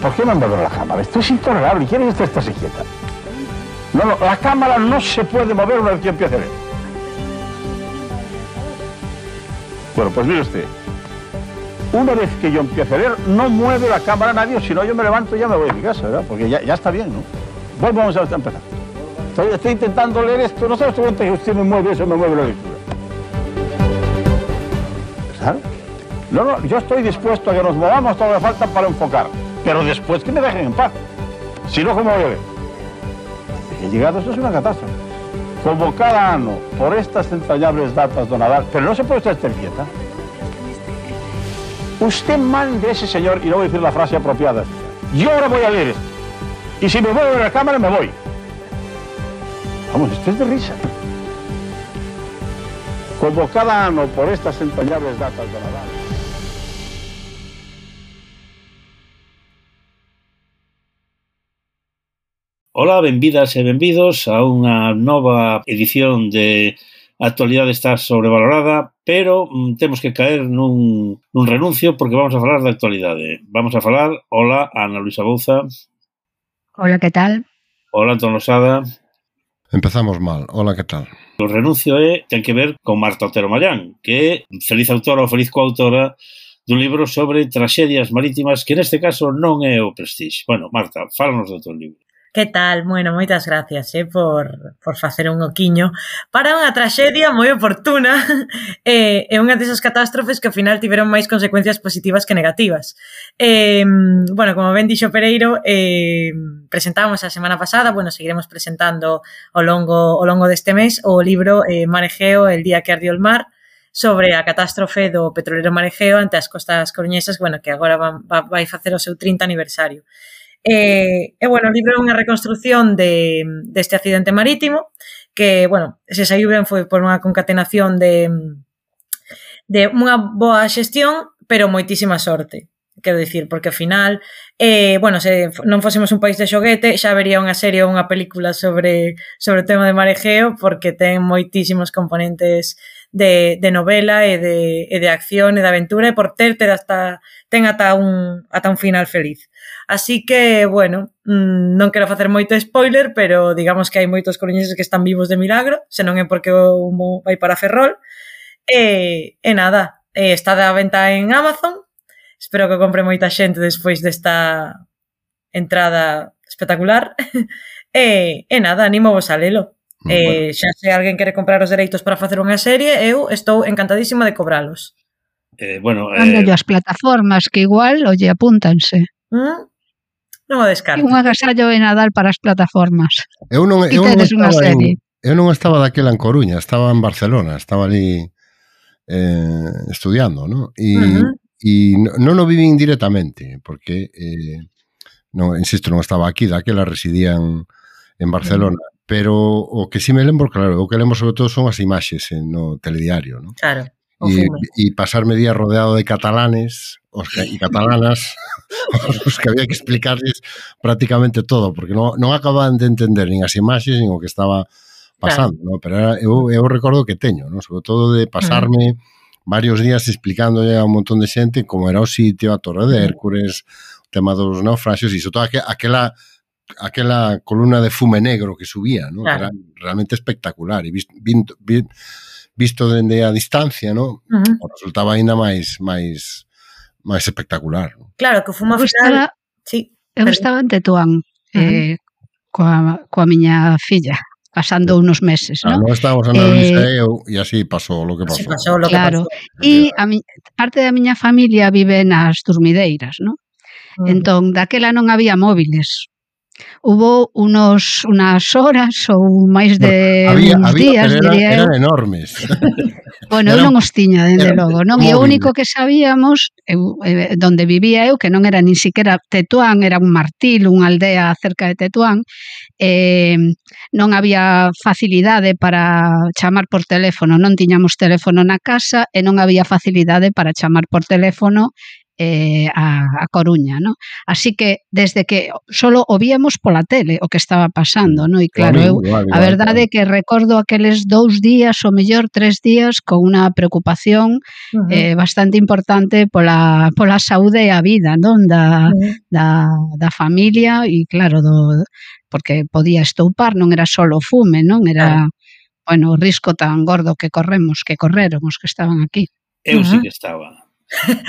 ¿Por qué no mueve la cámara? Esto es intolerable. ¿Quieres que esto esté quieta? No, no, la cámara no se puede mover una vez que empiece a ver. Bueno, pues mire usted. Una vez que yo empiece a leer, no mueve la cámara nadie, si no yo me levanto y ya me voy a mi casa, ¿verdad? Porque ya, está bien, ¿no? Bueno, vamos a empezar. Estoy, estoy intentando leer esto, no sé si usted me mueve eso, me mueve la lectura. ¿Sabes? No, no, yo estoy dispuesto a que nos movamos todo lo que falta para enfocar, pero después que me dejen en paz. Si no, ¿cómo a ver? He llegado, esto es una catástrofe. Como cada año, por estas entrañables datas de Nadal, pero no se puede estar quieta. Usted mande a ese señor, y no voy a decir la frase apropiada, yo ahora voy a leer esto. Y si me muevo en la cámara, me voy. Vamos, esto es de risa. Como cada año, por estas entrañables datas de Ola, benvidas e benvidos a unha nova edición de A actualidade está sobrevalorada, pero mm, temos que caer nun, nun renuncio porque vamos a falar da actualidade. Vamos a falar, hola, Ana Luisa Bouza. Hola, que tal? Hola, Antón Losada. Empezamos mal. Hola, que tal? O renuncio é, ten que ver con Marta Otero Marián, que é feliz autora ou feliz coautora dun libro sobre traxedias marítimas que neste caso non é o Prestige. Bueno, Marta, fálanos do teu libro. Que tal? Bueno, moitas gracias eh, por, por facer un oquiño para unha traxedia moi oportuna eh, e unha desas catástrofes que ao final tiveron máis consecuencias positivas que negativas. Eh, bueno, como ben dixo Pereiro, eh, presentamos a semana pasada, bueno, seguiremos presentando ao longo, ao longo deste mes o libro eh, Marejeo, el día que ardió el mar, sobre a catástrofe do petrolero Marejeo ante as costas coruñesas, bueno, que agora va, vai facer o seu 30 aniversario. E, e bueno, o libro é unha reconstrucción de, deste accidente marítimo, que, bueno, se saiu ben foi por unha concatenación de, de unha boa xestión, pero moitísima sorte quero dicir, porque ao final, eh, bueno, se non fósemos un país de xoguete, xa vería unha serie ou unha película sobre sobre o tema de marejeo, porque ten moitísimos componentes de, de novela e de, e de acción e de aventura e por ter, ter hasta, ten ata un, ata un final feliz. Así que, bueno, mm, non quero facer moito spoiler, pero digamos que hai moitos coruñeses que están vivos de milagro, senón é porque o humo vai para Ferrol. E, e nada, e está da venta en Amazon, espero que compre moita xente despois desta entrada espectacular. e, e nada, animo vos a lelo. Mm, eh, bueno. Eh, xa se alguén quere comprar os dereitos para facer unha serie, eu estou encantadísima de cobralos. Eh, bueno, eh... as plataformas que igual, olle, apúntanse. ¿Mm? Non o descarto. Un agasallo de Nadal para as plataformas. Eu non, eu non estaba, en, eu non estaba daquela en Coruña, estaba en Barcelona, estaba ali eh, estudiando, ¿no? E, uh -huh. e non o vivín directamente, porque, eh, non, insisto, non estaba aquí, daquela residían en Barcelona Pero o que si sí me lembro, claro, o que lembro sobre todo son as imaxes en, no telediario, ¿no? Claro. E, e pasarme días rodeado de catalanes os, e catalanas os que había que explicarles prácticamente todo, porque non, non acababan de entender nin as imaxes, nin o que estaba pasando, claro. ¿no? pero era, eu, eu recordo que teño, ¿no? sobre todo de mm. pasarme uh -huh. varios días explicándolle a un montón de xente como era o sitio, a Torre de mm. Hércules, o tema dos naufragios, e iso toda aquela aquela columna de fume negro que subía, ¿no? Claro. Era realmente espectacular e visto, visto, visto dende a distancia, ¿no? Uh -huh. Resultaba aínda máis máis máis espectacular. ¿no? Claro, que o final... Sí, eu pero... estaba en Tetuán, uh -huh. eh, coa, coa miña filla pasando unos meses, claro, ah, non? estábamos en eh, liceo eh, e así pasou lo que pasou. pasou lo claro. E a mi, parte da miña familia vive nas Durmideiras, Uh -huh. Entón, daquela non había móviles. Hubo unos, unas horas ou máis de había, uns había, días, pero era, diría eran enormes. bueno, era, eu non os tiña, dende logo. Non? E o único que sabíamos, eu, eh, donde vivía eu, que non era nin siquiera Tetuán, era un martil, unha aldea cerca de Tetuán, eh, non había facilidade para chamar por teléfono, non tiñamos teléfono na casa e non había facilidade para chamar por teléfono eh, a, a Coruña, ¿no? Así que desde que solo o víamos pola tele o que estaba pasando, ¿no? E claro, eu a verdade é que recordo aqueles dous días ou mellor tres días con unha preocupación uh -huh. eh, bastante importante pola, pola saúde e a vida, non? Da, uh -huh. da, da familia e claro, do, porque podía estoupar, non era só o fume, non? Era, uh -huh. bueno, o risco tan gordo que corremos, que correron os que estaban aquí. Eu uh -huh. sí que estaba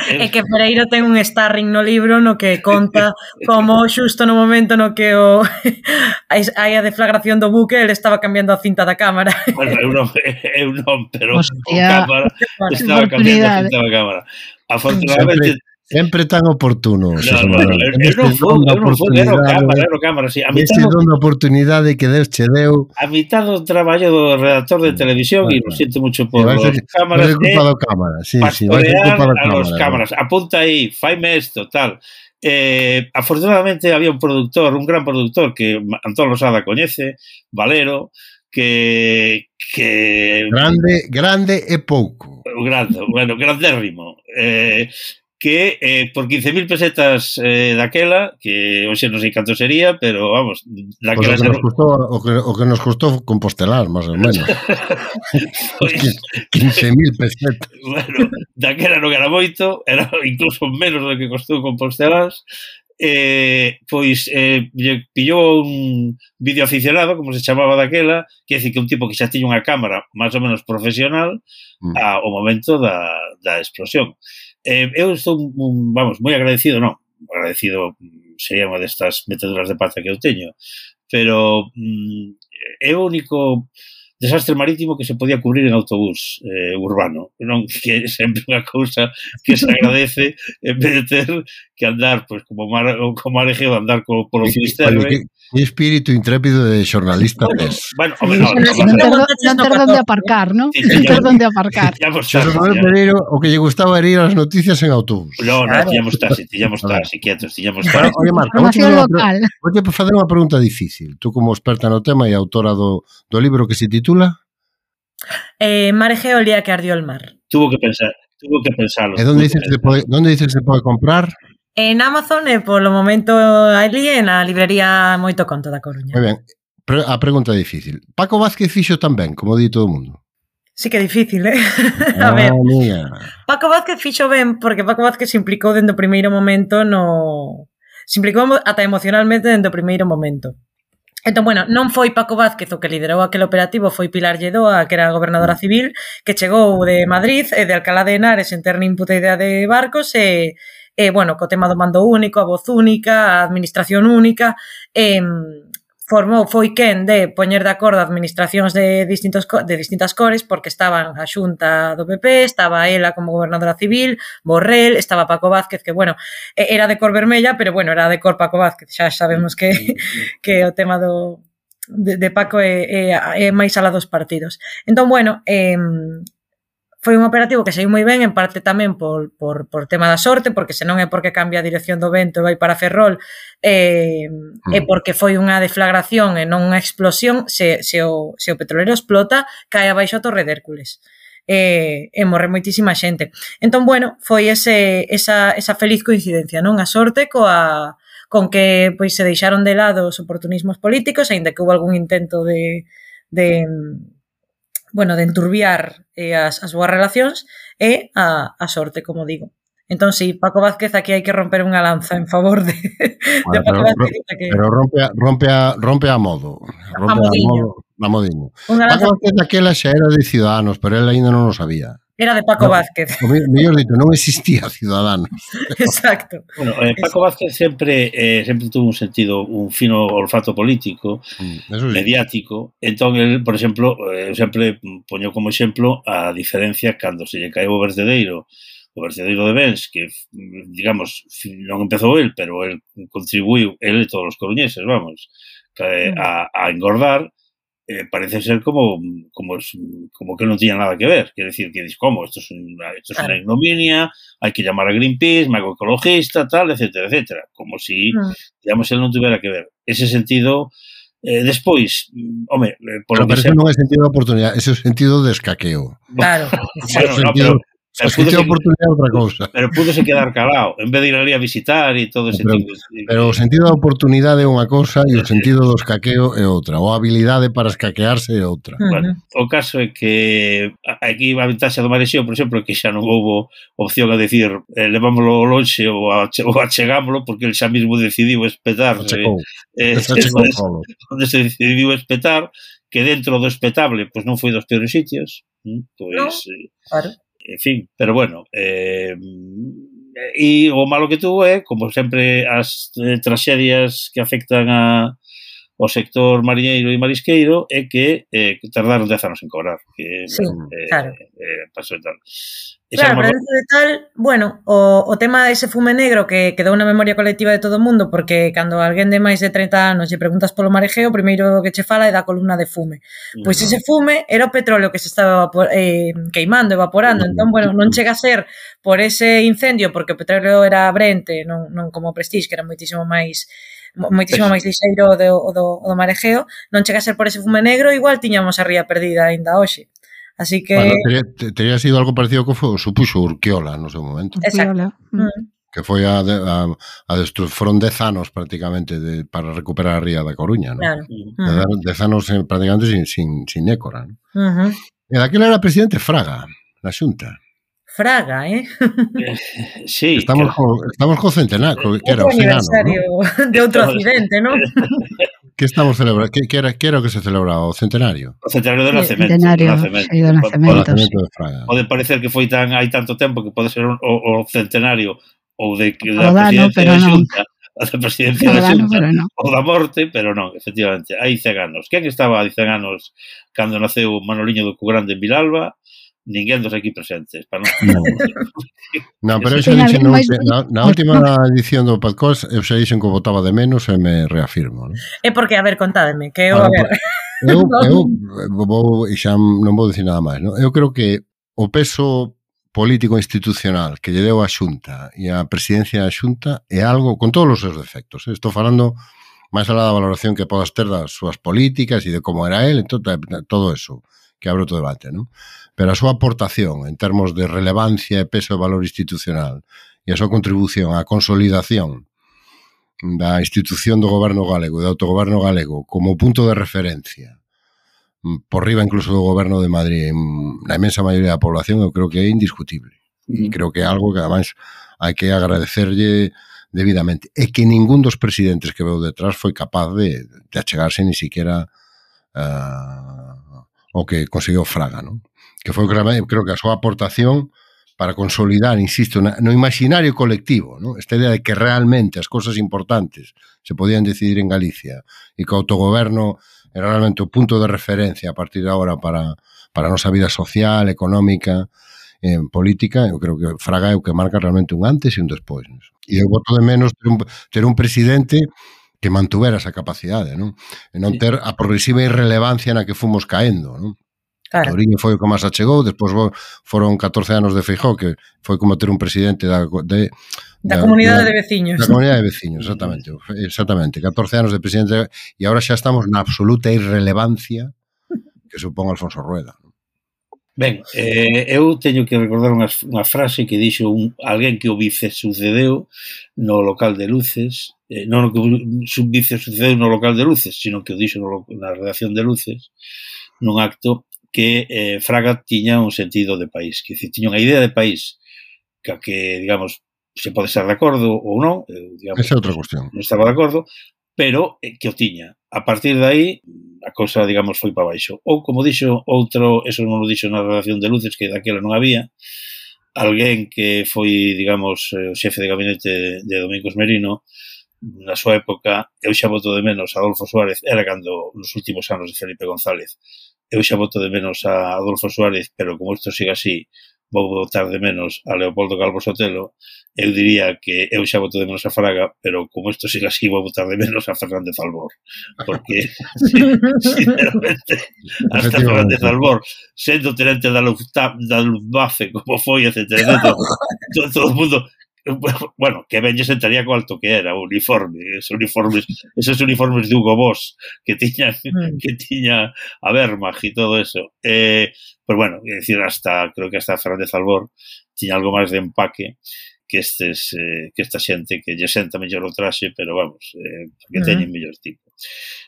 É que Pereiro ten un starring no libro no que conta como xusto no momento no que o hai a deflagración do buque ele estaba cambiando a cinta da cámara. Bueno, eu non, eu non pero Hostia, o cámara estaba cambiando a cinta da cámara. Afortunadamente Sempre tan oportuno. No, no, no, eu non fui, eu non fui, era o cámara, era o cámara, sí. A mitad este da oportunidade que Deus che deu. A mitad do traballo do redactor de televisión, e lo sinto mucho por os cámaras. Vai eh, culpa do cámara, sí, sí, vai culpa do cámara. Os cámaras, apunta aí, faime isto, tal. Eh, afortunadamente había un productor, un gran productor que Antón Losada coñece, Valero, que que grande, grande e pouco. Grande, bueno, grandérrimo. Eh, que eh, por 15.000 pesetas eh, daquela, que hoxe non sei canto sería, pero vamos, daquela pues o, que nos custou, o, que, o que nos custou compostelar, máis ou menos. pues, 15.000 pesetas. Bueno, daquela non era moito, era incluso menos do que costou compostelar, eh, pois eh, lle pillou un vídeo aficionado, como se chamaba daquela, que decir que un tipo que xa tiña unha cámara máis ou menos profesional mm. ao momento da, da explosión. Eh, eu estou, mm, vamos, moi agradecido, non, agradecido mm, sería unha destas meteduras de pata que eu teño, pero mm, é o único desastre marítimo que se podía cubrir en autobús eh, urbano, non que é sempre unha cousa que se agradece en vez de ter que andar pois, como mar, como arejeo, andar co, polo Fisterbe. Que, Que espírito intrépido de xornalista tes. Bueno, home, no, no, non ter, non ter donde aparcar, non? Sí, non ter donde aparcar. Xosé Manuel Pereiro, o que lle gustaba era ir ás noticias en autobús. No, non, tiñamos taxi, tiñamos taxi, quietos, tiñamos taxi. Oye, Marta, vou te facer unha pregunta difícil. Tú como experta no tema e autora do, do libro que se titula? Eh, Marejeo el día que ardió el mar. Tuvo que pensar, tuvo que pensarlo. E onde dices que se pode, onde dices que se pode comprar? En Amazon eh, e polo momento ali en a librería Moito Conto da Coruña. Moi ben. A pregunta difícil. Paco Vázquez fixo tamén, como di todo o mundo. Sí que é difícil, eh? a ah, ver. Mía. Paco Vázquez fixo ben porque Paco Vázquez se implicou dentro do primeiro momento no... Se implicou ata emocionalmente dentro do primeiro momento. Entón, bueno, non foi Paco Vázquez o que liderou aquel operativo, foi Pilar Lledoa, que era a gobernadora civil, que chegou de Madrid e de Alcalá de Henares en ter nin puta idea de barcos e, eh, bueno, co tema do mando único, a voz única, a administración única, eh, formou foi quen de poñer de acordo administracións de distintos de distintas cores porque estaban a Xunta do PP, estaba ela como gobernadora civil, Borrell, estaba Paco Vázquez que bueno, era de cor vermella, pero bueno, era de cor Paco Vázquez, xa sabemos que que o tema do de, de Paco é, é, é máis ala dos partidos. Entón, bueno, eh, foi un operativo que saiu moi ben, en parte tamén por, por, por tema da sorte, porque senón é porque cambia a dirección do vento e vai para Ferrol, eh, mm. e porque foi unha deflagración e non unha explosión, se, se, o, se o petrolero explota, cae abaixo a Torre de Hércules e, e morre moitísima xente. Entón, bueno, foi ese, esa, esa feliz coincidencia, non? A sorte coa, con que pois se deixaron de lado os oportunismos políticos, aínda que houve algún intento de, de, bueno, de enturbiar eh, as, as boas relacións e a, a sorte, como digo. Entón, si sí, Paco Vázquez aquí hai que romper unha lanza en favor de, bueno, de Paco pero, Vázquez. Que... Pero rompe, a, rompe, a, rompe a modo. Rompe a. A modo, a modiño. Paco Vázquez daquela xa era de Ciudadanos, pero él ainda non o sabía. Era de Paco no, Vázquez. Mellor dito, non existía Ciudadanos. Exacto. Bueno, eh, Paco Exacto. Vázquez sempre eh, sempre tuvo un sentido, un fino olfato político, mm, sí. mediático. Entón, el, por exemplo, eh, sempre poño como exemplo a diferencia cando se lle caeu o verdedeiro o verdadeiro de Bens, que, digamos, non empezou el, pero el contribuiu, el e todos os coruñeses, vamos, mm. a, a engordar, eh, parece ser como, como, como, que no tiene nada que ver. Quiere decir, que dices, ¿cómo? Esto es, una, esto es una ignominia, hay que llamar a Greenpeace, me hago ecologista, tal, etcétera, etcétera. Como si, mm. digamos, él no tuviera que ver. Ese sentido, eh, despois, mm, home, eh, polo que sea... non é sentido de oportunidade, ese é o sentido de escaqueo. Claro. bueno, no, pero, Pero se pudo oportunidade é outra cousa. Pero púdose quedar calado, en vez de ir ali a visitar e todo ese pero, tipo. De... Pero o sentido da oportunidade é unha cousa e o sentido do escaqueo é outra, ou a habilidade para escaquearse é outra. Bueno, o caso é que aquí a ventaxa do Marexeo, por exemplo, é que xa non houbo opción a decir eh, levámoslo lonxe ou, a, ou achegámoslo porque el xa mismo decidiu espetar. Achecou. Eh, eh. Onde se decidiu espetar, que dentro do espetable pois non foi dos peores sitios, mm, pois no, eh, claro en fin, pero bueno, eh, e o malo que tuvo é, como sempre, as eh, traxedias que afectan a, o sector mariñeiro e marisqueiro é que eh, tardaron 10 anos en cobrar. Que, sí, eh, claro. Eh, pasou e tal. Claro, pero de tal, bueno, o, o tema ese fume negro que quedou na memoria colectiva de todo o mundo, porque cando alguén de máis de 30 anos lle preguntas polo marejeo, o primeiro que che fala é da columna de fume. Pois ese fume era o petróleo que se estaba eh, queimando, evaporando, entón, bueno, non chega a ser por ese incendio, porque o petróleo era Brente, non, non como Prestige, que era moitísimo máis moitísimo máis lixeiro o do, do, do marejeo, non chega a ser por ese fume negro, igual tiñamos a ría perdida aínda hoxe. Así que... Bueno, teria, teria sido algo parecido que foi, supuxo Urquiola no seu momento. Exacto. Mm. mm. Que foi a, a, a destru... foron dez anos prácticamente de, para recuperar a ría da Coruña, non? Claro. Mm. Dez, dez anos eh, prácticamente sin, sin, sin écora, non? Uh -huh. E daquela era presidente Fraga, na xunta. Fraga, eh? sí. Estamos claro. co, estamos co centenar, co, que era o aniversario ¿no? de outro accidente, ¿no? que estamos celebrando? Que, que, era, que era o que se celebraba? O centenario? O centenario do nacemento. Centenario, do nacemento, sí, do nacemento, pode, sí. de Fraga. Pode parecer que foi tan hai tanto tempo que pode ser o, o centenario ou de que da dano, presidencia da Xunta, da presidencia o da Xunta, no. ou da morte, pero non, efectivamente, hai 100 anos. Quen estaba hai 100 anos cando naceu Manoliño do Cugrande en Vilalba? ninguén dos aquí presentes. Para non, non pero eu xa dixen na, na última edición do podcast, eu xa dixen que votaba de menos e me reafirmo. Non? É porque, a ver, contádeme, que eu... Ah, a ver, eu, eu vou, xa non vou dicir nada máis. Non? Eu creo que o peso político institucional que lle deu a Xunta e a presidencia da Xunta é algo con todos os seus defectos. Eh? Estou falando máis alá da valoración que podas ter das súas políticas e de como era él, todo, entón, todo eso que abre outro debate, non? Pero a súa aportación en termos de relevancia e peso e valor institucional e a súa contribución á consolidación da institución do goberno galego e do autogoberno galego como punto de referencia mm, por riba incluso do goberno de Madrid na imensa maioría da población eu creo que é indiscutible. E creo que é algo que ademais hai que agradecerlle debidamente. E que ningún dos presidentes que veu detrás foi capaz de, de achegarse ni siquiera uh, o que conseguiu Fraga, non? Que foi creo que a súa aportación para consolidar, insisto, no imaginario colectivo, non? Esta idea de que realmente as cousas importantes se podían decidir en Galicia e que o autogoberno era realmente o punto de referencia a partir de agora para, para a nosa vida social, económica, en política, eu creo que Fraga é o que marca realmente un antes e un despois. E eu voto de menos ter un, ter un presidente que mantuvera esa capacidade, non? E non ter a progresiva irrelevancia na que fomos caendo, non? Claro. Touriño foi o que máis achegou, despois foron 14 anos de Feijó, que foi como ter un presidente da, de, da, da comunidade da, de veciños. Da comunidade de veciños, exactamente. Exactamente, 14 anos de presidente e agora xa estamos na absoluta irrelevancia que supón Alfonso Rueda. Ben, eh, eu teño que recordar unha, unha frase que dixo un, alguén que o vice sucedeu no local de luces, eh, non que o vice sucedeu no local de luces, sino que o dixo no, na redacción de luces, nun acto que eh, Fraga tiña un sentido de país, que dicir, tiña unha idea de país que, que digamos, se pode estar de acordo ou non, eh, digamos, Esa é outra cuestión. non estaba de acordo, pero eh, que o tiña. A partir de aí, a cousa, digamos, foi para baixo. Ou, como dixo outro, eso non o dixo na relación de luces, que daquela non había, alguén que foi, digamos, eh, o xefe de gabinete de Domingos Merino, na súa época, eu xa voto de menos a Adolfo Suárez, era cando nos últimos anos de Felipe González, eu xa voto de menos a Adolfo Suárez, pero como isto siga así, vou votar de menos a Leopoldo Calvo Sotelo, eu diría que eu xa voto de menos a Fraga, pero como isto siga así, vou votar de menos a Fernández Albor. Porque, sinceramente, hasta Fernández Albor, sendo tenente da, Lufta, da Luftwaffe, como foi, etc. Todo, todo, todo o mundo, bueno, que ben lle sentaría co alto que era o uniforme, esos uniformes, esos uniformes de Hugo Boss que tiña mm. que tiña a Wehrmacht e todo eso. Eh, pero bueno, é dicir, hasta creo que hasta Fernández Albor tiña algo máis de empaque que estes eh, que esta xente que lle senta mellor o traxe, pero vamos, eh, que mm. teñen mellor tipo.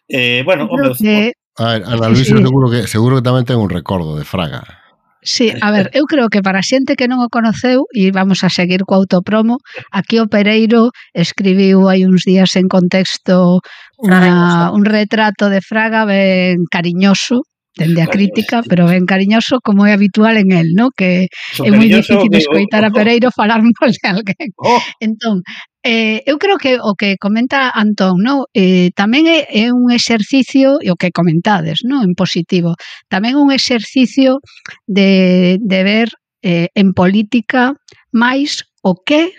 Eh, bueno, o meu... Que... A ver, Ana Luisa sí. seguro que seguro que tamén ten un recordo de Fraga. Sí, a ver, eu creo que para a xente que non o conoceu e vamos a seguir co autopromo, aquí o Pereiro escribiu hai uns días en contexto una, un retrato de Fraga ben cariñoso dende a crítica, pero ben cariñoso como é habitual en el, no? Que so é moi difícil que, escoitar a Pereiro falar mal de alguén. Oh. Entón, eh, eu creo que o que comenta Antón, no? Eh, tamén é, é un exercicio, e o que comentades, no? En positivo, tamén un exercicio de, de ver eh, en política máis o que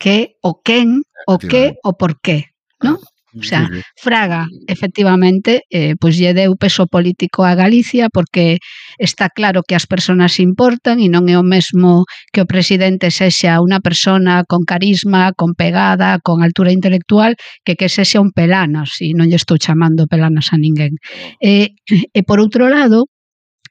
que o quen, o que, o por qué, non? O sea, Fraga, efectivamente, eh, pois lle deu peso político a Galicia porque está claro que as persoas importan e non é o mesmo que o presidente sexa unha persona con carisma, con pegada, con altura intelectual, que que sexa un pelanas, e non lle estou chamando pelanas a ninguén. E, e por outro lado,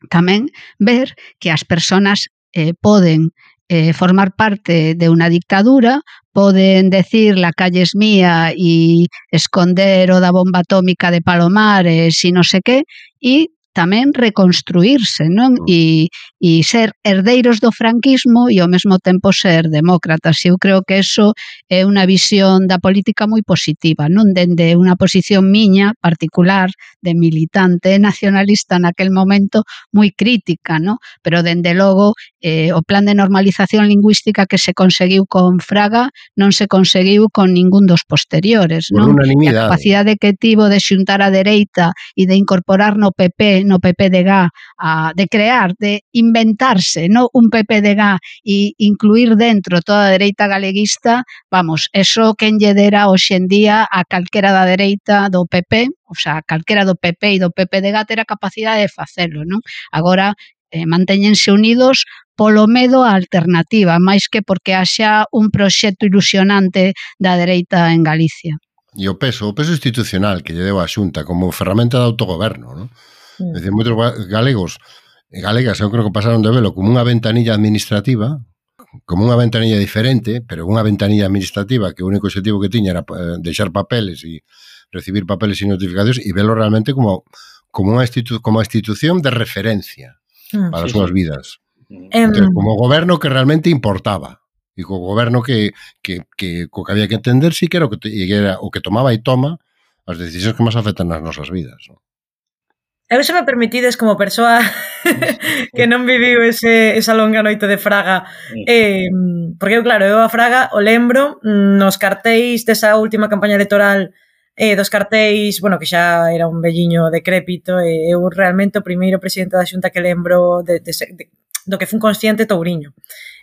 tamén ver que as persoas eh, poden eh, formar parte de unha dictadura poden decir la calle es mía y esconder o da bomba atómica de Palomares y no sé qué, y tamén reconstruírse, non? E, e ser herdeiros do franquismo e ao mesmo tempo ser demócratas. Eu creo que eso é unha visión da política moi positiva, non dende unha posición miña particular de militante nacionalista naquel momento moi crítica, non? Pero dende logo eh, o plan de normalización lingüística que se conseguiu con Fraga non se conseguiu con ningún dos posteriores, non? A capacidade que tivo de xuntar a dereita e de incorporar no PP no PPDG a de crear, de inventarse no un PPDG e incluir dentro toda a dereita galeguista, vamos, eso quen lle dera hoxe en día a calquera da dereita do PP, o sea, calquera do PP e do PPDG terá capacidade de facelo, non? Agora eh, mantéñense unidos polo medo á alternativa, máis que porque haxa un proxecto ilusionante da dereita en Galicia. E o peso, o peso institucional que lle deu a Xunta como ferramenta de autogoberno, non? Mm. Decir, moitos galegos e galegas eu creo que pasaron de velo como unha ventanilla administrativa, como unha ventanilla diferente, pero unha ventanilla administrativa que o único objetivo que tiña era eh, deixar papeles e recibir papeles e notificacións e velo realmente como como unha institu como institución de referencia mm, para sí, as súas sí. vidas. Entonces, como goberno que realmente importaba e co goberno que, que, que, co que había que entender si que era o que, era o que tomaba e toma as decisións que máis afectan nas nosas vidas. ¿no? Eu se me permitides como persoa que non viviu ese, esa longa noite de Fraga eh, porque eu claro, eu a Fraga o lembro nos cartéis desa última campaña electoral eh, dos cartéis, bueno, que xa era un velliño decrépito e eh, eu realmente o primeiro presidente da xunta que lembro de, de, de, do que fun consciente Touriño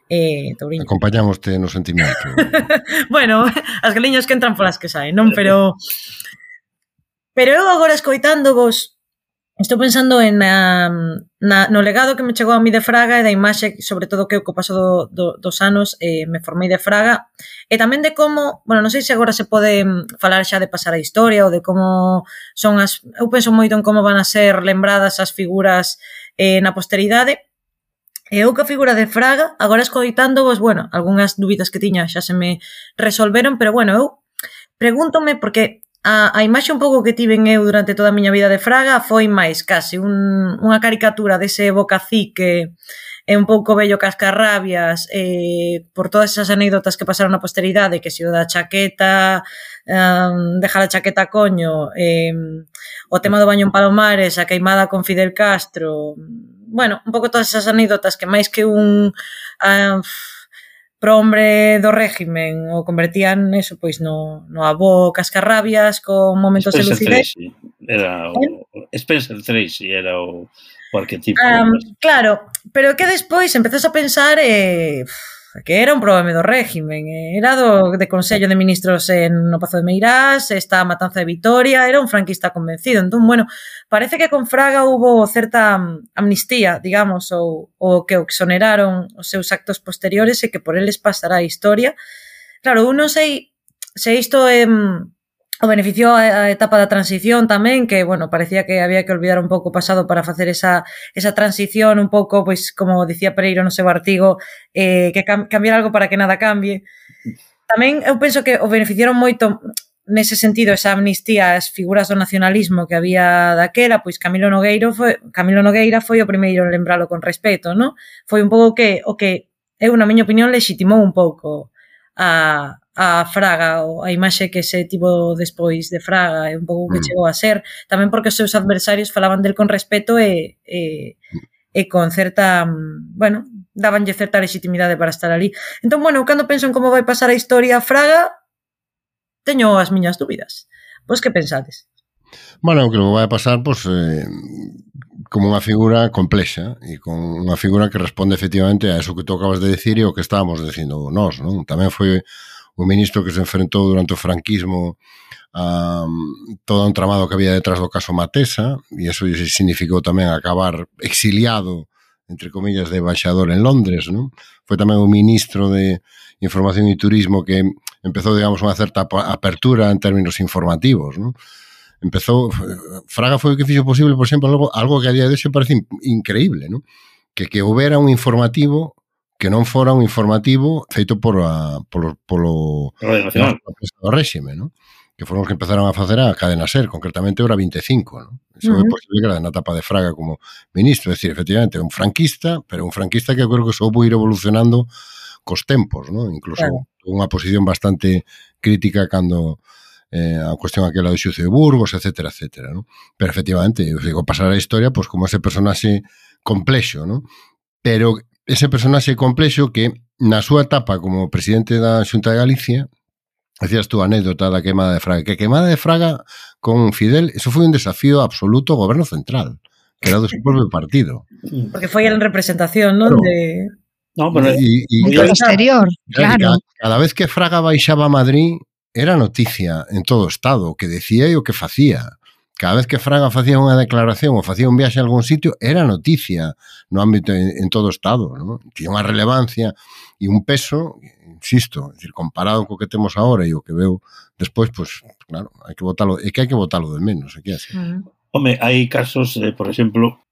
eh, Touriño. Acompañamoste no sentimento. bueno, as galiñas que entran polas que saen, non? Pero pero eu agora escoitando vos Estou pensando en na, na, no legado que me chegou a mí de Fraga e da imaxe, sobre todo que o co paso do, do, dos anos eh, me formei de Fraga. E tamén de como, bueno, non sei se agora se pode mm, falar xa de pasar a historia ou de como son as, eu penso moito en como van a ser lembradas as figuras eh, na posteridade. E eu que figura de Fraga, agora escoitando vos, bueno, algunhas dúbidas que tiña xa se me resolveron, pero bueno, eu pregúntome porque a, a imaxe un pouco que tiven eu durante toda a miña vida de Fraga foi máis case un, unha caricatura dese bocacique é un pouco bello cascarrabias eh, por todas esas anécdotas que pasaron na posteridade que se o da chaqueta um, dejar a chaqueta coño eh, o tema do baño en Palomares a queimada con Fidel Castro bueno, un pouco todas esas anécdotas que máis que un uh, prombre do régimen o convertían eso pois no, no avó cascarrabias con momentos Spencer de lucidez. Tracy. Era o, ¿Eh? Spencer Tracy era o, o arquetipo. Um, claro, pero que despois empezas a pensar eh, que era un problema do régimen, eh. era do de Consello de Ministros en no Pazo de Meirás, esta matanza de Vitoria, era un franquista convencido. Entón, bueno, parece que con Fraga hubo certa mm, amnistía, digamos, ou, ou que exoneraron os seus actos posteriores e que por eles pasará a historia. Claro, eu non sei se isto é... Eh, o beneficiou a, etapa da transición tamén, que, bueno, parecía que había que olvidar un pouco o pasado para facer esa, esa transición un pouco, pois, como dicía Pereiro no seu artigo, eh, que cam cambiar algo para que nada cambie. Tamén eu penso que o beneficiaron moito nese sentido esa amnistía as figuras do nacionalismo que había daquela, pois Camilo Nogueiro foi Camilo Nogueira foi o primeiro en lembralo con respeto, non? Foi un pouco que o que eu na miña opinión legitimou un pouco a, a Fraga ou a imaxe que se tivo despois de Fraga é un pouco que mm. chegou a ser tamén porque os seus adversarios falaban del con respeto e, e, e con certa bueno, dabanlle certa legitimidade para estar ali entón, bueno, cando penso en como vai pasar a historia a Fraga teño as miñas dúbidas vos que pensades? Bueno, o que vai pasar, pois, eh, como unha figura complexa e con unha figura que responde efectivamente a eso que tú acabas de decir e o que estábamos dicindo nós, non? Tamén foi o ministro que se enfrentou durante o franquismo a mm, todo un tramado que había detrás do caso Matesa e eso significou tamén acabar exiliado entre comillas, de embaixador en Londres, non? Foi tamén o ministro de Información e Turismo que empezou, digamos, unha certa apertura en términos informativos, non? empezou Fraga foi o que fixo posible, por exemplo, algo, algo que a día de hoxe parece increíble, non? Que que houbera un informativo que non fora un informativo feito por a, polo, polo, polo réxime, non? que foron os que empezaron a facer a cadena ser, concretamente hora 25, non? Iso uh -huh. é posible que era na etapa de Fraga como ministro, é dicir, efectivamente, un franquista, pero un franquista que eu creo que soubo ir evolucionando cos tempos, non? Incluso claro. unha posición bastante crítica cando eh, a cuestión aquela do xuicio de Burgos, etcétera, etcétera, non? Pero efectivamente, eu digo, pasar a historia pois como ese personaxe complexo, non? Pero ese personaxe complexo que na súa etapa como presidente da Xunta de Galicia, Hacías tú a anécdota da queimada de Fraga. Que queimada de Fraga con Fidel, eso foi un desafío absoluto ao goberno central, que era do seu propio partido. Porque foi en representación, non? Claro. De... No, pero... E, e, exterior, claro. Cada, cada vez que Fraga baixaba a Madrid, era noticia en todo o Estado o que decía e o que facía. Cada vez que Fraga facía unha declaración ou facía un viaxe a algún sitio, era noticia no ámbito en, en todo o Estado. ¿no? Tiña unha relevancia e un peso, insisto, decir, comparado co que temos agora e o que veo despois, pues, claro, hai que votalo, é que hai que votalo de menos, é que así. Uh -huh. Home, hai casos, eh, por exemplo,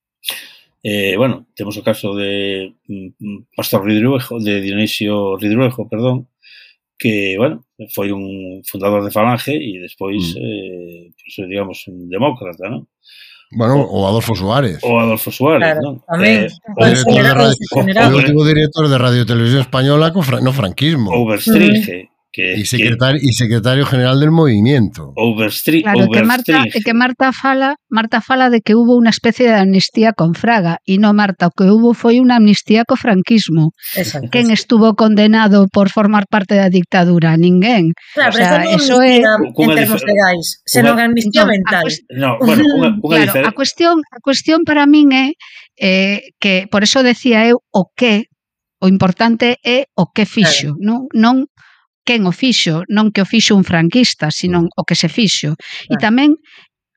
eh, bueno, temos o caso de mm, mm Pastor Ridruejo, de Dionisio Ridruejo, perdón, que, bueno, foi un fundador de Falange e despois, mm. eh, pues, digamos, un demócrata, non? Bueno, o Adolfo Suárez. O Adolfo Suárez, claro, non? Tamén. Eh, o, director de radio, o, último director de Radio Televisión Española co no franquismo. Overstringe. Que, y secretario, que, e secretario general del movimiento. Overstri Claro, que Marta, que Marta fala, Marta fala de que hubo unha especie de amnistía con Fraga, e no Marta, o que hubo foi unha amnistía co franquismo. Exacto. Quen estuvo condenado por formar parte da dictadura? Ninguén. Claro, o sea, eso é en termos legais, senón amnistía no, mental. No, bueno, unha, unha claro, a cuestión, a cuestión para min é eh, que por eso decía eu o que o importante é o que fixo, claro. non, non quen o fixo, non que o fixo un franquista, sino mm. o que se fixo. Claro. E eh. tamén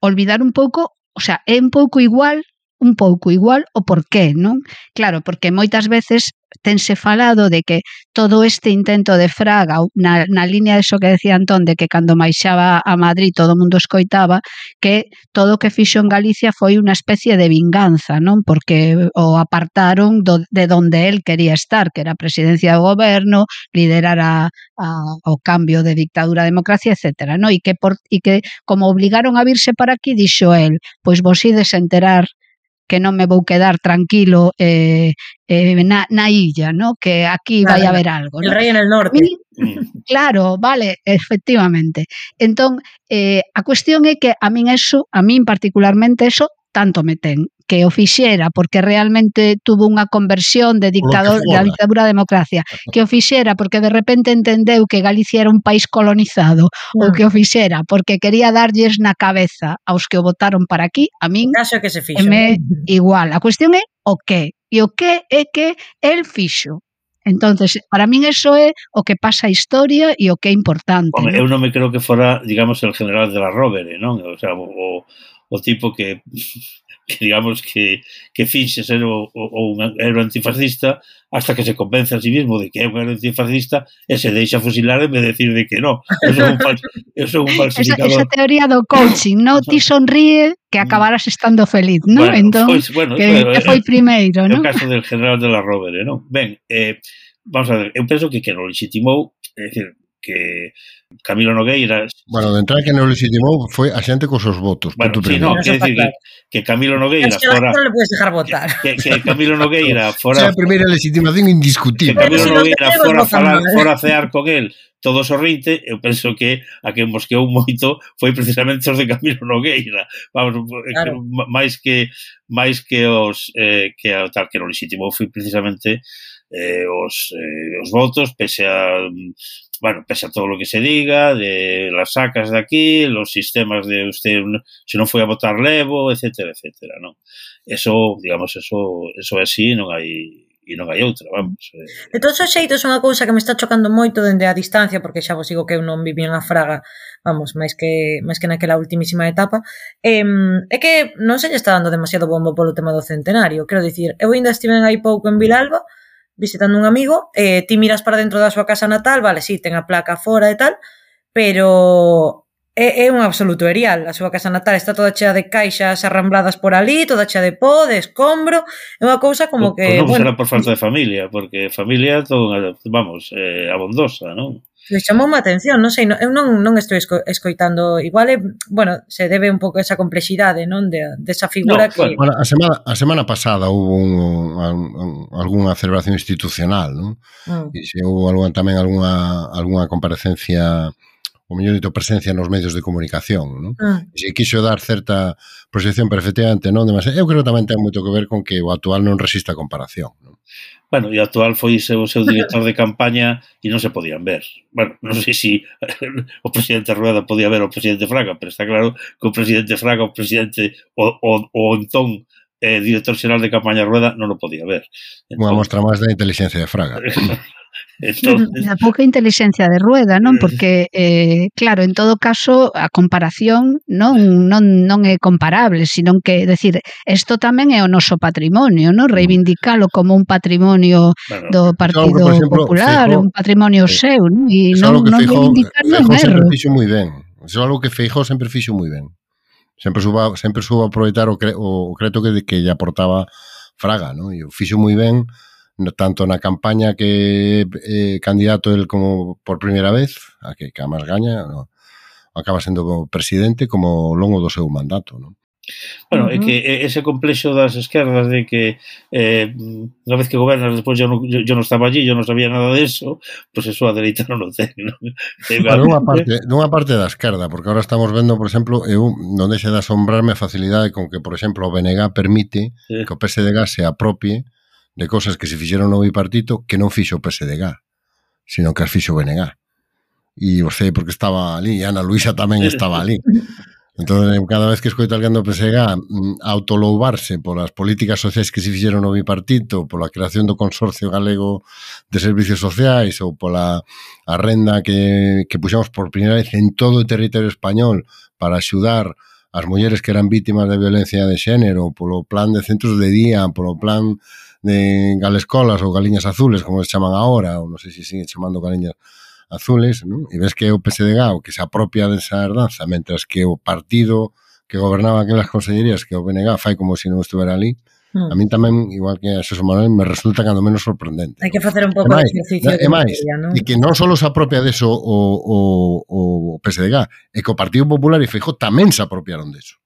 olvidar un pouco, o sea, é un pouco igual un pouco igual o porqué, non? Claro, porque moitas veces tense falado de que todo este intento de Fraga na, na línea de que decía Antón de que cando maixaba a Madrid todo o mundo escoitaba que todo o que fixo en Galicia foi unha especie de vinganza, non? Porque o apartaron do, de donde el quería estar, que era a presidencia do goberno, liderar a, a, o cambio de dictadura a democracia, etcétera, non? E que, por, e que como obligaron a virse para aquí, dixo el, pois vos ides enterar que non me vou quedar tranquilo eh, eh, na, na illa, ¿no? que aquí claro, vai haber algo. ¿no? El rei en el norte. Mi, claro, vale, efectivamente. Entón, eh, a cuestión é que a min eso, a min particularmente eso, tanto me ten que o fixera porque realmente tuvo unha conversión de dictador da dictadura a democracia, que o fixera porque de repente entendeu que Galicia era un país colonizado, mm. ou que o fixera porque quería darlles na cabeza aos que o votaron para aquí, a min caso que se fixo. Me igual. A cuestión é o que, e o que é que el fixo. Entonces, para min eso é o que pasa a historia e o que é importante. Home, ¿no? eu non me creo que fora, digamos, el general de la Rovere, non? O sea, o, o tipo que, que digamos que, que finxe ser o, o, un héroe antifascista hasta que se convence a sí mismo de que é un héroe antifascista e se deixa fusilar en vez de decir de que no, eso é un, fal, eso é un falsificador. Esa, esa teoría do coaching, no? ti sonríe que mm. acabarás estando feliz, no? Bueno, entón, pois, bueno, que, bueno, que foi eh, primeiro, no? O caso del general de la Rovere, non? Ben, eh, vamos a ver, eu penso que que non legitimou, é dicir, que Camilo Nogueiras... Bueno, de entrada que non legitimou foi a xente cos seus votos. Bueno, sí, no, que, decir, claro. que, que Camilo Nogueira es que fora... Non le puedes dejar votar. Que, que Camilo Nogueira fora... É a primeira legitimación indiscutible. Que Camilo Nogueira fora, falar, fora a cear con él todo sorrinte, eu penso que a que mosqueou moito foi precisamente os de Camilo Nogueira. Vamos, claro. máis que máis que os eh, que a tal que non legitimou foi precisamente eh, os, eh, os votos, pese a mm, bueno, pese a todo lo que se diga, de las sacas de aquí, los sistemas de usted, se non foi a votar levo, etcétera, etcétera, non? Eso, digamos, eso, eso é así, non hai e non hai outra, vamos. Eh. De todos os xeitos, unha cousa que me está chocando moito dende a distancia, porque xa vos digo que eu non vivín a Fraga, vamos, máis que máis que naquela ultimísima etapa, eh, é que non se lle está dando demasiado bombo polo tema do centenario. Quero dicir, eu ainda estive aí pouco en Vilalba, mm visitando un amigo, eh, ti miras para dentro da súa casa natal, vale, si, sí, ten a placa fora e tal, pero é, é un absoluto erial. A súa casa natal está toda chea de caixas arrambladas por ali, toda chea de pó, de escombro, é unha cousa como o, que... Pois non bueno, será por falta de familia, porque familia todo, vamos, eh, abondosa, non? Pois chamou má atención, non sei, non, eu non, non estou esco, escoitando, igual, é, bueno, se debe un pouco esa complexidade, non, de, desa figura no, que... Bueno, a, semana, a semana pasada houve un, un, un, algunha celebración institucional, non? Mm. E se houve tamén algunha, algunha comparecencia o mellor dito presencia nos medios de comunicación, non? Ah. Se quixo dar certa proxección, pero efectivamente non demasiado. Eu creo que tamén ten moito que ver con que o actual non resista a comparación, non? Bueno, e actual foi seu, seu director de campaña e non se podían ver. Bueno, non sei se si o presidente Rueda podía ver o presidente Fraga, pero está claro que o presidente Fraga, o presidente, o, o, o entón eh, director xeral de campaña Rueda non o podía ver. Entón, Unha mostra máis da inteligencia de Fraga. Entonces... A pouca inteligencia de rueda, non? Eh, Porque, eh, claro, en todo caso, a comparación non, non, non é comparable, sino que, decir, isto tamén é o noso patrimonio, non? Reivindicalo como un patrimonio bueno, do Partido claro, exemplo, Popular, Feijó, un patrimonio eh, seu, non? E non, non reivindicarlo é un erro. Fixo moi ben. Eso é algo que Feijó sempre fixo moi ben. Sempre suba, sempre suba aproveitar o, cre, o, o creto que, que lle aportaba Fraga, non? E o fixo moi ben no tanto na campaña que eh, candidato el como por primeira vez, a que, que a máis gaña, no, acaba sendo presidente como ao longo do seu mandato, non? Bueno, uh -huh. é que ese complexo das esquerdas de que eh, unha vez que gobernas despois eu non, yo, yo non estaba allí, eu non sabía nada de eso, pois pues eso a dereita non o ten. Non? Claro, unha parte, dunha parte da esquerda, porque agora estamos vendo, por exemplo, eu non deixe de asombrarme a facilidade con que, por exemplo, o BNG permite sí. que o PSDG se apropie de cosas que se fixeron no bipartito que non fixo o PSDG, sino que as fixo o BNG. E o sei porque estaba ali, e Ana Luisa tamén estaba ali. Entón, eh, cada vez que escoito alguén do PSDG mm, autoloubarse polas políticas sociais que se fixeron no bipartito, pola creación do Consorcio Galego de Servicios Sociais ou pola a renda que, que puxamos por primeira vez en todo o territorio español para axudar as mulleres que eran vítimas de violencia de xénero, polo plan de centros de día, polo plan de galescolas ou galiñas azules, como se chaman agora, ou non sei se siguen chamando galiñas azules, non? e ves que é o PSDG o que se apropia desa herdanza, mentras que o partido que gobernaba aquelas consellerías que o BNG fai como se non estuvera ali, mm. a min tamén, igual que a Xeso Manuel, me resulta cando menos sorprendente. Hai que facer un pouco de exercicio. E máis, e que non só se apropia deso o, o, o PSDG, é que o Partido Popular e Feijó tamén se apropiaron deso.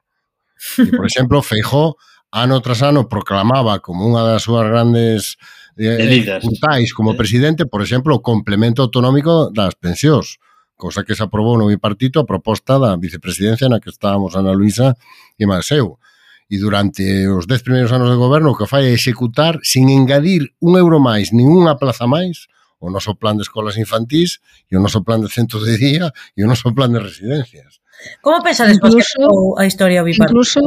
E, por exemplo, Feijó ano tras ano proclamaba como unha das súas grandes eh, putais como presidente, por exemplo, o complemento autonómico das pensións cosa que se aprobou no bipartito a proposta da vicepresidencia na que estábamos Ana Luisa e Maseu. E durante os dez primeiros anos de goberno o que fai é executar sin engadir un euro máis, nin unha plaza máis, o noso plan de escolas infantís e o noso plan de centros de día e o noso plan de residencias. Como pensades vos que a historia bipartito? Incluso,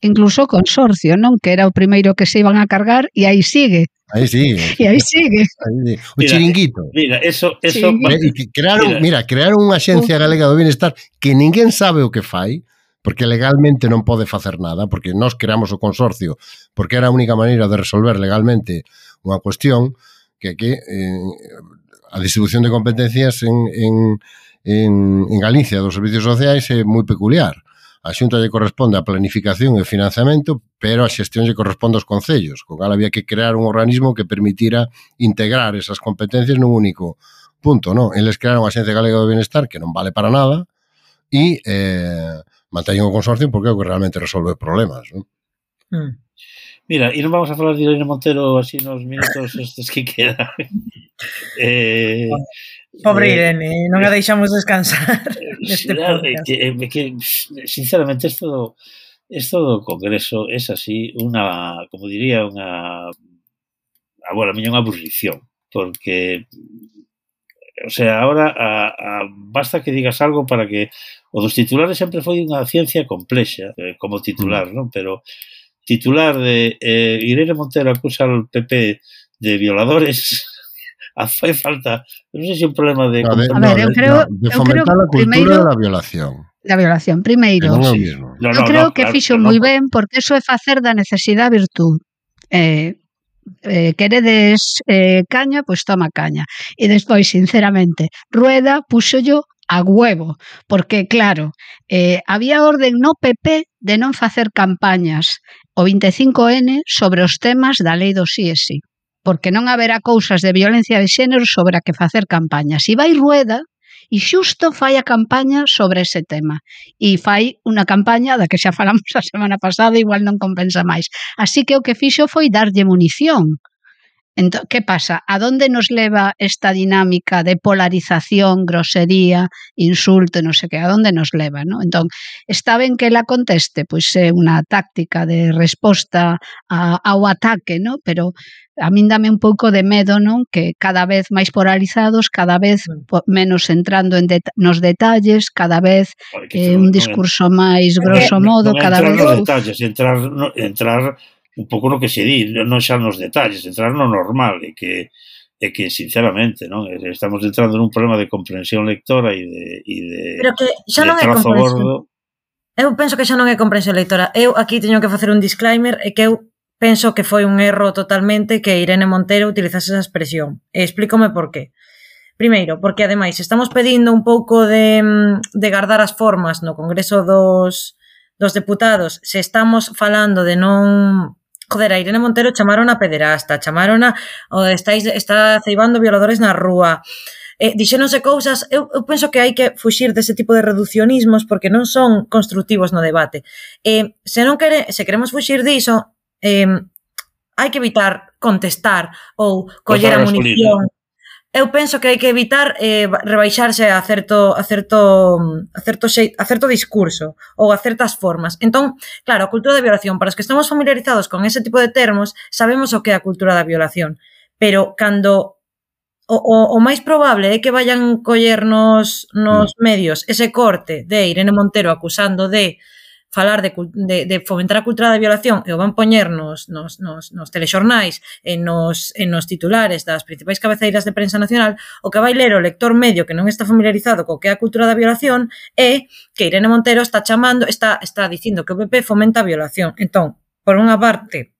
incluso consorcio, non? Que era o primeiro que se iban a cargar e aí sigue. Aí sigue. E aí sigue. Aí sigue. O mira, chiringuito. Mira, eso... eso sí. Eh, crearon, mira. mira, crearon unha Axencia Galega do bienestar que ninguén sabe o que fai, porque legalmente non pode facer nada, porque nós creamos o consorcio, porque era a única maneira de resolver legalmente unha cuestión, que aquí eh, a distribución de competencias en, en, en, en Galicia dos servicios sociais é moi peculiar. A xunta lle corresponde a planificación e financiamento, pero a xestión lle corresponde aos concellos, con cal había que crear un organismo que permitira integrar esas competencias nun único punto, non? Eles crearon a Xencia Galega do Benestar, que non vale para nada, e eh, manteñen o consorcio porque é o que realmente resolve problemas, non? Mm. Mira, e non vamos a falar de Irene Montero así nos minutos estes que queda. eh, Pobre eh, Irene, non a eh, deixamos descansar. Eh, neste que, que, sinceramente, isto do, isto do Congreso é así unha, como diría, unha a, bueno, a miña unha aburrición, porque o sea, ahora a, a, basta que digas algo para que o dos titulares sempre foi unha ciencia complexa eh, como titular, mm. non? Pero titular de eh, Irene Montero acusa al PP de violadores fai falta, non sei se un problema de... A ver, no, ver, eu creo, no, de fomentar eu creo, a cultura primeiro, da violación. Da violación, primeiro. Non sí. no, no, eu creo no, que claro, fixo no, moi no. ben porque eso é facer da necesidade virtud. Eh, eh, queredes eh, caña, pois pues toma caña. E despois, sinceramente, Rueda puxollo a huevo, porque claro, eh, había orden no PP de non facer campañas o 25N sobre os temas da lei do sí e sí, porque non haberá cousas de violencia de xénero sobre a que facer campañas. E vai Rueda e xusto fai a campaña sobre ese tema. E fai unha campaña da que xa falamos a semana pasada, igual non compensa máis. Así que o que fixo foi darlle munición Entón, que pasa? A donde nos leva esta dinámica de polarización, grosería, insulto, non sei que, a donde nos leva, non? Entón, está ben que la conteste, pois é unha táctica de resposta a, ao ataque, non? Pero a min dame un pouco de medo, non? Que cada vez máis polarizados, cada vez menos entrando en det nos detalles, cada vez eh, un discurso máis grosso modo, cada vez... Entrar nos detalles, entrar, entrar un pouco no que se di, non xa nos detalles, entrar no normal, e que, é que, sinceramente, non estamos entrando nun problema de comprensión lectora e de, e de Pero que xa non é comprensión. Gordo. Eu penso que xa non é comprensión lectora. Eu aquí teño que facer un disclaimer e que eu penso que foi un erro totalmente que Irene Montero utilizase esa expresión. E explícome por qué. Primeiro, porque ademais estamos pedindo un pouco de, de guardar as formas no Congreso dos, dos Deputados se estamos falando de non Joder, a Irene Montero chamaron a pederasta, chamaron a oh, estáis, está ceibando violadores na rúa. Eh, dixéronse cousas, eu, eu penso que hai que fuxir dese tipo de reduccionismos porque non son constructivos no debate. Eh, se non quere, se queremos fuxir diso, eh, hai que evitar contestar ou coller a munición eu penso que hai que evitar eh, rebaixarse a certo, a certo, a certo, xe, a certo discurso ou a certas formas. Entón, claro, a cultura da violación, para os que estamos familiarizados con ese tipo de termos, sabemos o que é a cultura da violación. Pero cando o, o, o máis probable é que vayan coller nos, nos mm. medios ese corte de Irene Montero acusando de falar de, de, de fomentar a cultura da violación e o van poñer nos, nos, nos, nos telexornais e nos, e nos titulares das principais cabeceiras de prensa nacional, o que vai ler o lector medio que non está familiarizado co que é a cultura da violación é que Irene Montero está chamando, está, está dicindo que o PP fomenta a violación. Entón, por unha parte,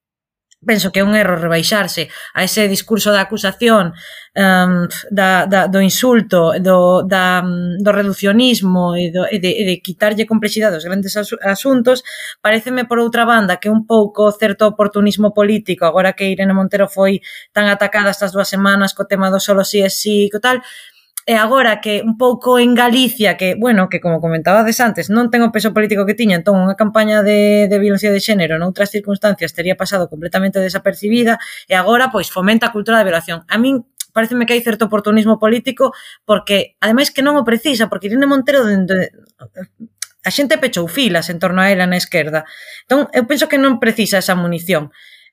penso que é un erro rebaixarse a ese discurso da acusación um, da, da, do insulto do, da, do reduccionismo e, do, e, de, e de quitarlle complexidade aos grandes asuntos pareceme por outra banda que un pouco certo oportunismo político agora que Irene Montero foi tan atacada estas dúas semanas co tema do solo si sí é sí co tal e agora que un pouco en Galicia, que, bueno, que como comentabades antes, non ten o peso político que tiña, entón unha campaña de, de violencia de xénero noutras circunstancias teria pasado completamente desapercibida, e agora, pois, fomenta a cultura da violación. A min pareceme que hai certo oportunismo político porque, ademais, que non o precisa, porque Irene Montero dende, a xente pechou filas en torno a ela na esquerda. Entón, eu penso que non precisa esa munición.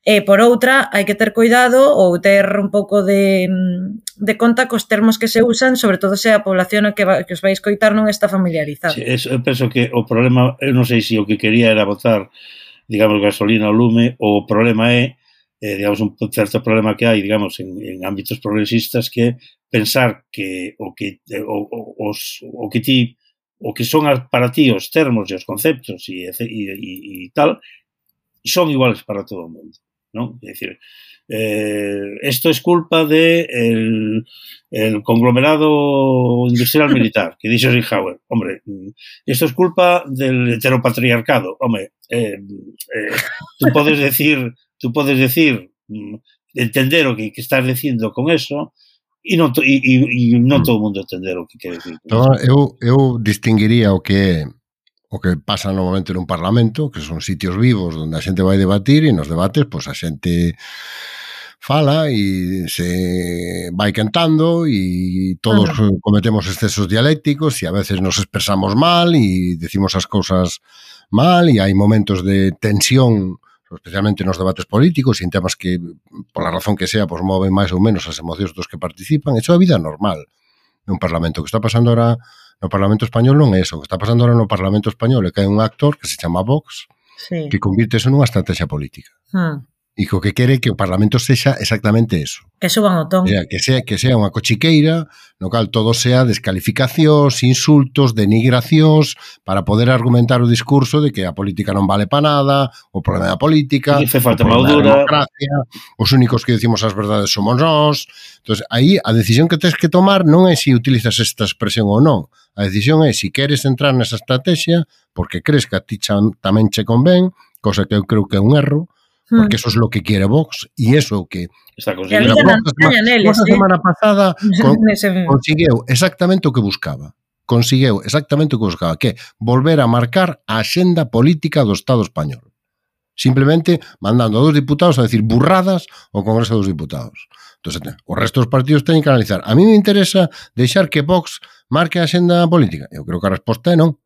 E, por outra, hai que ter cuidado ou ter un pouco de, mm, de conta cos termos que se usan, sobre todo se a población a que, va, que os vais coitar non está familiarizada. Sí, eso, eu penso que o problema, eu non sei se o que quería era botar, digamos, gasolina ao lume, ou o problema é, eh, digamos, un certo problema que hai, digamos, en, en ámbitos progresistas que pensar que o que, eh, o, o, os, o que ti o que son para ti os termos e os conceptos e, e, e, e tal son iguales para todo o mundo ¿no? Es decir, eh, esto es culpa de el, el conglomerado industrial militar que dice Eisenhower. Hombre, esto es culpa del heteropatriarcado. Hombre, eh, eh, tú puedes decir, tú puedes decir, mm, entender lo que, que estás diciendo con eso, e non, to, e, e, e non mm. todo o mundo entender o que quere dizer. No, eu, eu distinguiría o que é o que pasa normalmente nun parlamento, que son sitios vivos onde a xente vai debatir e nos debates pois a xente fala e se vai cantando e todos Ajá. cometemos excesos dialécticos e a veces nos expresamos mal e decimos as cousas mal e hai momentos de tensión especialmente nos debates políticos e en temas que, pola razón que sea, pois moven máis ou menos as emocións dos que participan. Eso é a vida normal nun parlamento. O que está pasando ahora No Parlamento Español non é eso. O que está pasando ahora no Parlamento Español é que hai un actor que se chama Vox sí. que convirte eso nunha estrategia política. Hmm. E co que quere que o Parlamento sexa exactamente eso. Que suban o ton. Sea, que sea, que sea unha cochiqueira no cal todo sea descalificacións, insultos, denigracións para poder argumentar o discurso de que a política non vale para nada, o problema da política, e falta o problema da democracia, os únicos que decimos as verdades somos nós. Entonces, aí a decisión que tens que tomar non é se si utilizas esta expresión ou non, A decisión é se si queres entrar nesa estrategia porque crees que a ti chan, tamén che convén, cosa que eu creo que é un erro, porque eso es lo que quiere Vox y eso que está consiguiendo la semana pasada con, conseguiu exactamente o que buscaba. Consiguiu exactamente o que buscaba, que volver a marcar a axenda política do Estado español. Simplemente mandando a dos diputados a decir burradas ao Congreso dos Diputados. Entonces, o resto dos partidos teñen que analizar. A mí me interesa deixar que Vox marque a xenda política? Eu creo que a resposta é non.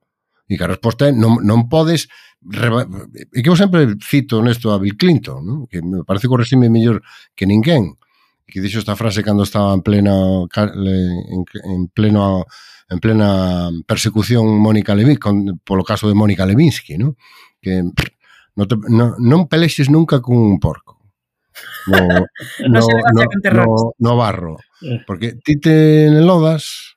E que a resposta é non, non podes e que eu sempre cito nesto a Bill Clinton, non? que me parece que o resime mellor que ninguén que dixo esta frase cando estaba en plena, en, en pleno en plena persecución Mónica Levinsky polo caso de Mónica Levinsky, non? Que non, te, non, non pelexes nunca cun porco. No, no, no, no, no, no barro. Eh. Porque ti te lodas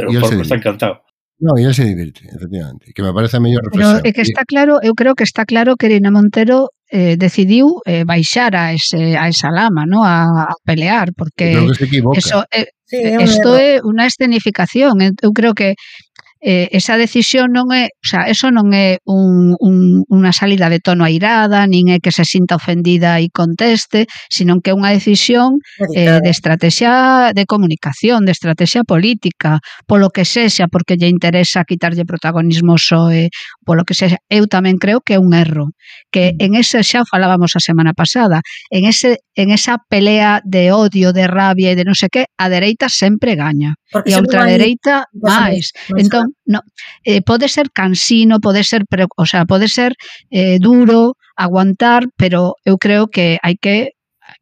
pero o porco está encantado. No, e se divirte, efectivamente, que me parece a mellor reflexión. Pero é que está claro, eu creo que está claro que Irina Montero eh, decidiu eh, baixar a, ese, a esa lama, ¿no? a, a pelear, porque creo que se equivoca. Eso, eh, sí, isto é unha escenificación. Eu creo que eh, esa decisión non é, o sea, eso non é un, un, unha salida de tono airada, nin é que se sinta ofendida e conteste, senón que é unha decisión eh, de estrategia de comunicación, de estrategia política, polo que sexa, porque lle interesa quitarlle protagonismo soe, polo que sexa, eu tamén creo que é un erro, que mm. en ese xa falábamos a semana pasada, en ese en esa pelea de odio, de rabia e de non sei que, a dereita sempre gaña. Porque e a ultradereita máis. máis. Entón, no, eh, pode ser cansino, pode ser, o sea, pode ser eh, duro aguantar, pero eu creo que hai que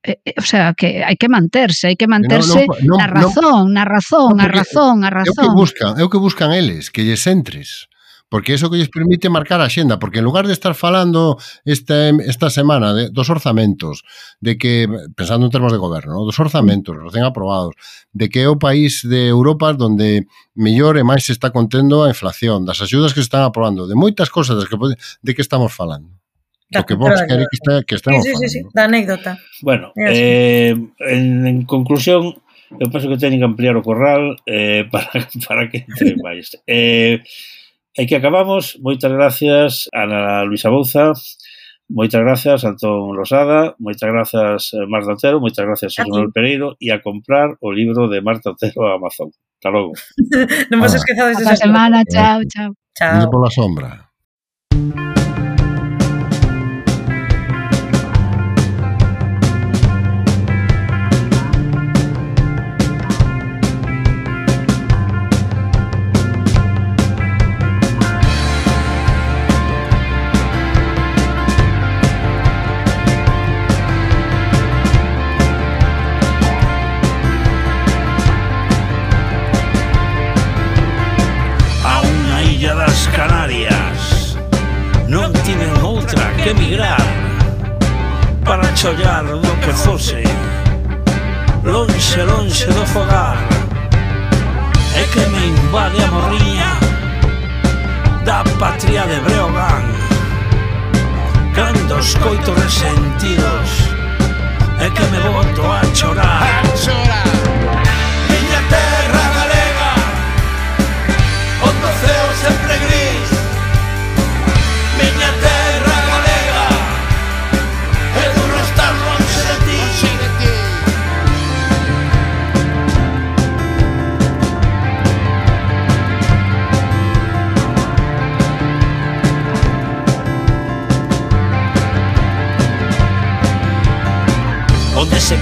eh, eh, o sea, que hai que manterse, hai que manterse no, no, no, na razón, no, na razón, no, a razón, a razón. É o que buscan, é o que buscan eles, que lles entres porque eso que lles permite marcar a xenda, porque en lugar de estar falando esta, esta semana de, dos orzamentos, de que, pensando en termos de goberno, ¿no? dos orzamentos recén aprobados, de que é o país de Europa onde mellor e máis se está contendo a inflación, das axudas que se están aprobando, de moitas cosas das que, de que estamos falando. Da, o que vos quere que, está, que estamos sí, sí, sí, sí, da anécdota. Bueno, eh, en, en conclusión, eu penso que teñen que ampliar o corral eh, para, para que entre máis. Eh, E que acabamos, moitas gracias Ana Luisa Bouza, moitas gracias Antón Rosada, moitas gracias eh, Marta Otero, moitas gracias a Manuel Pereiro e a comprar o libro de Marta Otero a Amazon. Hasta logo. non vos esquezades desa semana, chao, chao. Chao. Pola sombra. chollar do que fose Lonxe, lonxe do fogar. É que me invade a morriña Da patria de Breogán. Cando os coitos resentidos É que me boto a chorar. A chorar.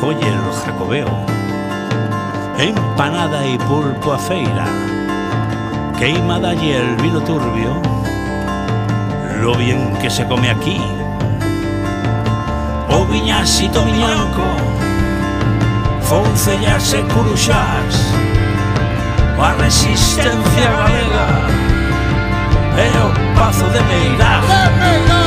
Joye el Jacobeo, empanada e pulpo a feira, queima y el vino turbio, lo bien que se come aquí, o viñasito viñanco, foncellas e curuxás, a resistencia galega, e o pazo de Meirás.